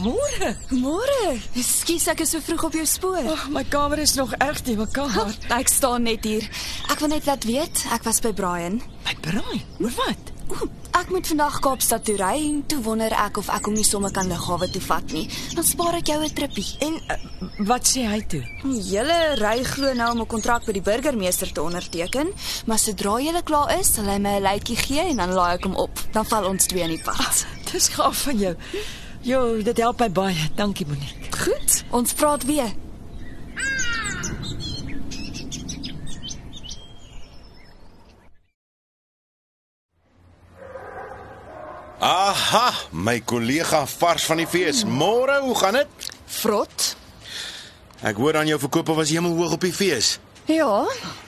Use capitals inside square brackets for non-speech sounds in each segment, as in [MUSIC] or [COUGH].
Môre. Môre. Ekskuus ek is so vroeg op jou spoor. Oh, my kamer is nog erg te mekaar. Ek staan net hier. Ek wil net laat weet, ek was by Brian. My braai. Oor wat? Oeh, Ek moet vandag Kaapstad toe ry en toe wonder ek of ek hom nie sommer kan lughawe toe vat nie. Dan spaar ek jou 'n trippie. En uh, wat sê hy toe? Die hele ry glo nou om 'n kontrak by die burgemeester te onderteken, maar sodra jy klaar is, sal hy my 'n lytjie gee en dan laai ek hom op. Dan val ons twee in die pad. Dis gaaf van jou. Jo, dit help my baie. Dankie Monique. Goed, ons praat weer. Aha, my kollega vars van die fees. Môre, hoe gaan dit? Vrot. Ek hoor aan jou verkope was hemelhoog op die fees. Ja,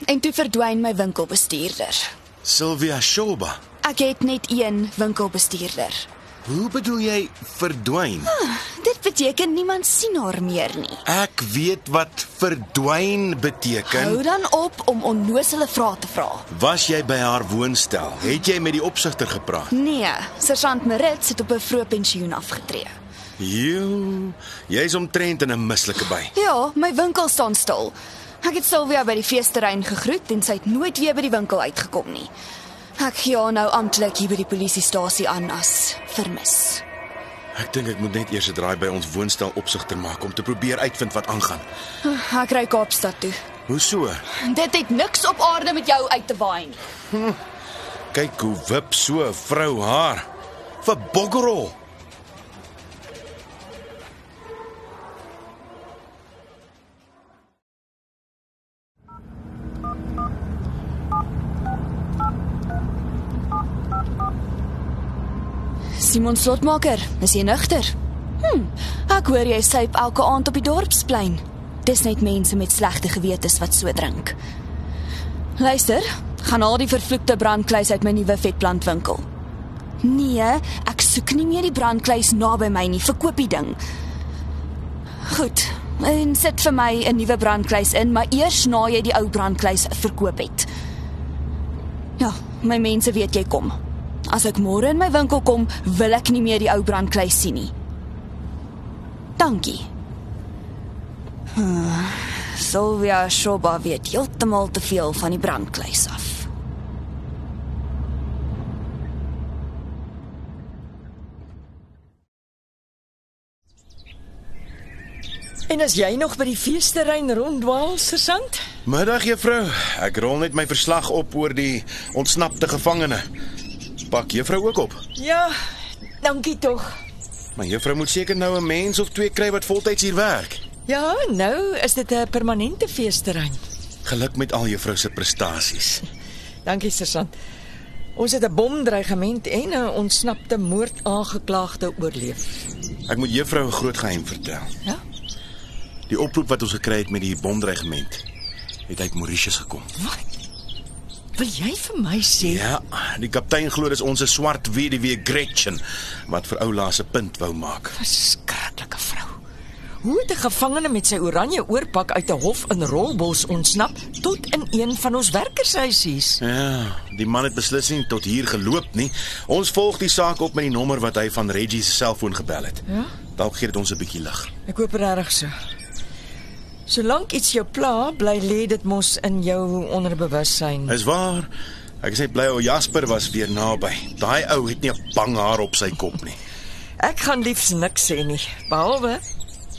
en toe verdwyn my winkelbestuurder. Sylvia Shoba. Ek het net een winkelbestuurder. Hoe bedoel jy verdwyn? Dit beteken niemand sien haar meer nie. Ek weet wat verdwyn beteken. Hou dan op om onnosele vrae te vra. Was jy by haar woonstel? Het jy met die opsigter gepraat? Nee, sergeant Marit het op 'n vroeë pensioen afgetree. Jo, jy's omtrent in 'n mislike by. Ja, my winkel staan stil. Ek het Sylvia by die feesterrein gegroet en sy het nooit weer by die winkel uitgekom nie. Ek gee haar nou amptelik hier by die polisiestasie aan as vermis. Ek dink ek moet net eers 'n draai by ons woonstel opsigter maak om te probeer uitvind wat aangaan. Ek ry Kaapstad toe. Hoe so? Dit het niks op aarde met jou uit te waai nie. Kyk hoe wip so 'n vrou haar. Vir boggerol. Simon Slotmaker, is jy nugter? Hm, ek hoor jy syp elke aand op die dorpsplein. Dis net mense met slegte gewetes wat so drink. Luister, gaan al die vervloekte brandkluis uit my nuwe vetplantwinkel. Nee, ek soek nie meer die brandkluis naby my nie, verkoop die ding. Goed. En sit vir my 'n nuwe brandkluis in, maar eers na jy die ou brandkluis verkoop het. Ja, my mense weet jy kom. As ek môre in my winkel kom, wil ek nie meer die ou brandkluis sien nie. Dankie. Hmm, Sylvia Shoba weet heeltemal te veel van die brandkluis af. En as jy nog by die feesterrein ronddwaal, sergeant? Middag juffrou. Ek rol net my verslag op oor die ontsnapte gevangene. Pak juffrou ook op. Ja, dankie tog. Maar juffrou moet seker nou 'n mens of twee kry wat voltyds hier werk. Ja, nou is dit 'n permanente feesterrein. Geluk met al juffrou se prestasies. [LAUGHS] Dankie, sergeant. Ons het 'n bomdreigement en 'n ontsnapte moordaangeklaagde oorleef. Ek moet juffrou 'n groot geheim vertel. Ja? Die oproep wat ons gekry het met die bomdreigement het uit Mauritius gekom. Wat? Wil jy vir my sê Ja, die kaptein glo dis ons swart weduwee Gretchen wat vir oula se punt wou maak. verskriklike vrou? Hoe het 'n gevangene met sy oranje oorpak uit 'n hof in Rolbos ontsnap tot in een van ons werkershuisies? Ja, die man het beslis nie tot hier geloop nie. Ons volg die saak op met die nommer wat hy van Reggie se selfoon gebel het. Ja? Dalk gee dit ons 'n bietjie lig. Ek hoop regtig so. Solank iets jou pla, bly lê dit mos in jou onderbewussyn. Is waar. Ek net bly ou Jasper was weer naby. Daai ou het nie 'n bang haar op sy kop nie. [LAUGHS] Ek gaan liefs niks sê nie, behalwe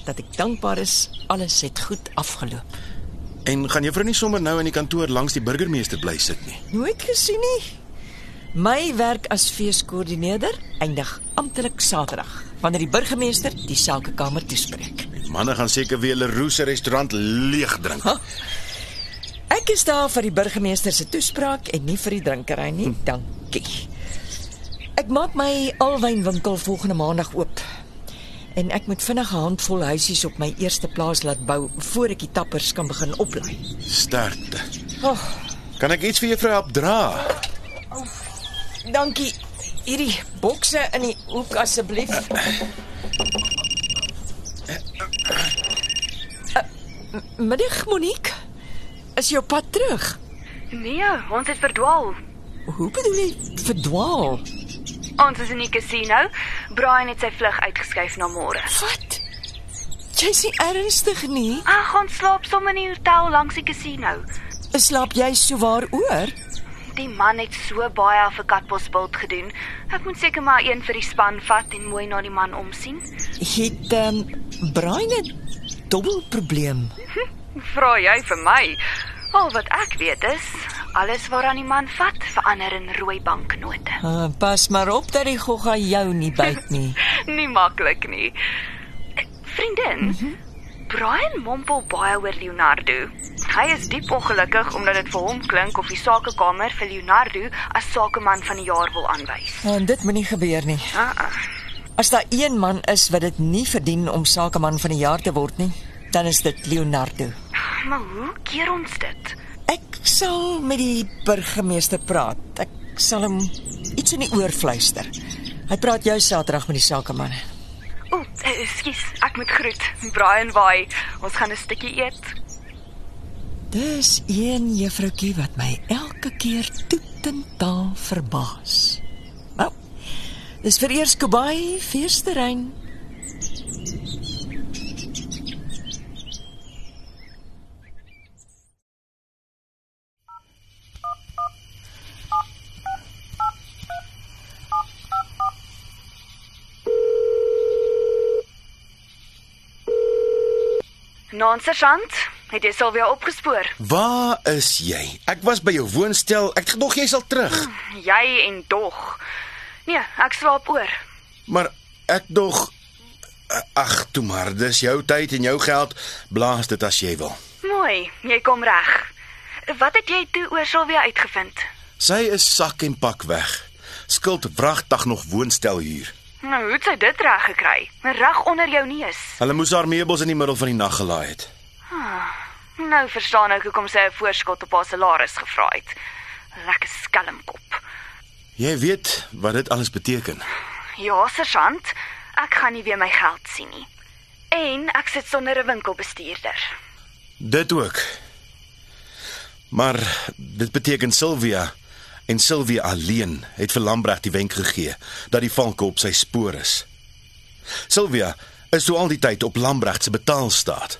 dat ek dankbaar is alles het goed afgeloop. En gaan juffrou nie sommer nou in die kantoor langs die burgemeester bly sit nie? Nooit gesien nie. My werk as feeskoördineerder eindig amptelik Saterdag wanneer die burgemeester die sakekamer toespreek. Die manne gaan seker weer hulle roose restaurant leeg drink. Ha? Ek is daar vir die burgemeester se toespraak en nie vir die drinkery nie. Dankie. Ek maak my alwynwinkel volgende maandag oop. En ek moet vinnig 'n handvol huisies op my eerste plaas laat bou voor ek die tappers kan begin oplei. Sterkte. Oh, Kan ek iets vir juffrou help dra? dankie. Hierdie bokse in die hoek asseblief. Uh, Middag Monique. Is jou pad terug? Nee, ons het verdwaal. Hoe bedoel jy verdwaal? Ons is in die casino. Brian het sy vlug uitgeskuif na môre. Wat? Jy's nie ernstig nie. Ag, ons slaap sommer in die hotel langs die casino. Slaap jy so waar oor? Die man het so baie vir Katbosbult gedoen. Ek moet seker maar een vir die span vat en mooi na die man omsien. Het ehm um, Brian 'n dubbelprobleem? Vra jy vir my? Al wat ek weet is, alles waaraan die man vat, verander in rooi banknote. Uh, pas maar op dat die gogga jou nie byt nie. [LAUGHS] Nie maklik nie. Vriendin, mm -hmm. Brian mompel baie oor Leonardo. Hy is diep ongelukkig omdat dit vir hom klink of die sakekamer vir Leonardo as sakeman van die jaar wil aanwys. En dit moenie gebeur nie. Ah, ah. As daar een man is wat dit nie verdien om sakeman van die jaar te word nie, dan is dit Leonardo. Maar hoe keer ons dit? Ek sal met die burgemeester praat. Ek sal hom iets in die oor fluister. Hy praat jou Saterdag met die sakeman. O, oh, ekskuus, ek moet groet. Brian waai. Ons gaan 'n stukkie eet. Dis een juffroukie wat my elke keer toetentaal verbaas. Nou, dis vir eers Kobai feesterrein. Nonsersant, het jy Silvia opgespoor? Waar is jy? Ek was by jou woonstel. Ek gedog jy sal terug. Jy en dog. Nee, ek slaap oor. Maar ek dog ag, toe maar, dis jou tyd en jou geld. Blaas dit as jy wil. Mooi, jy kom reg. Wat het jy toe oor Silvia uitgevind? Sy is sak en pak weg. Skuld wragtig nog woonstel huur. Nou, hoe het sy dit reg gekry? Reg onder jou neus. Hulle moes haar meubels in die middel van die nag gelaai het. Nou verstaan ek hoekom sy 'n voorskot op haar salaris gevra het. Lekker skelmkop. Jy weet wat dit alles beteken. Ja, sergeant, ek gaan nie weer my geld sien nie. En ek sit sonder 'n winkelbestuurder. Dit ook. Maar dit beteken Silvia en Silvia alleen het vir Lambreg die wenk gegee dat die valke op sy spoor is. Silvia is toe al die tyd op Lambreg se betaalstaat.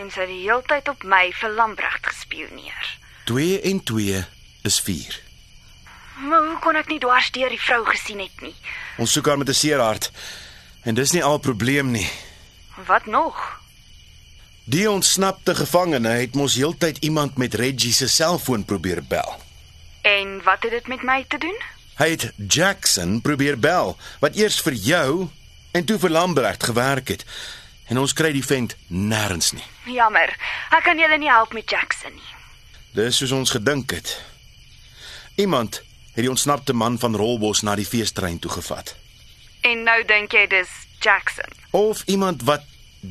En sy het die hele tyd op my vir Lambregt gespioneer. 2 en 2 is 4. Maar hoe kon ek nie dwars deur die vrou gesien het nie? Ons soek haar met 'n seer hart. En dis nie al probleem nie. Wat nog? Die ontsnapte gevangene het mos heeltyd iemand met Reggie se selfoon probeer bel. En wat het dit met my te doen? Hy het Jackson probeer bel wat eers vir jou en toe vir Lambrecht gewerk het. En ons kry die vent nêrens nie. Jammer. Ek kan julle nie help met Jackson nie. Dis soos ons gedink het. Iemand het die ontsnapte man van Rolbos na die feestrein toe gevat. En nou dink jy dis Jackson. Of iemand wat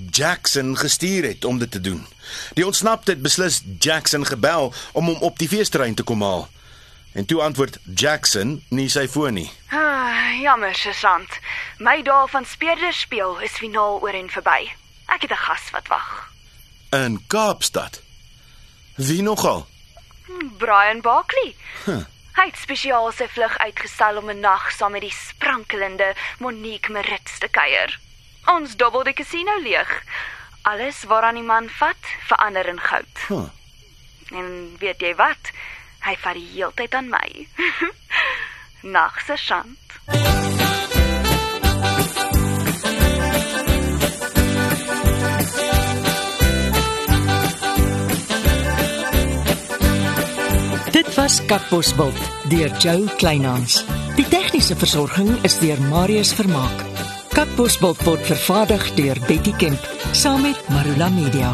Jackson gestuur het om dit te doen. Die ontsnapte het beslis Jackson gebel om hom op die feestrein te kom haal. En toe antwoord Jackson nie sy foon nie. Ah, jammer, sergeant. My dae van speurder speel is finaal oor en verby. Ek het 'n gas wat wag. In Kaapstad. Wie nogal? Brian Barkley. Huh. Hy het spesiaal sy vlug uitgestel om 'n nag saam met die sprankelende Monique Marits te kuier. Ons dobbel die casino leeg. Alles waaraan die man vat, verander in goud. Huh. En weet jy wat? Hy vat die heeltyd aan my. [LAUGHS] Nag, sergeant. Dit was Katbosveld deur Jo Kleinhans. Die tegniese versorging is deur Marius Vermaak. Katbosveld word vervaardig deur Betty Kemp saam met Marula Media.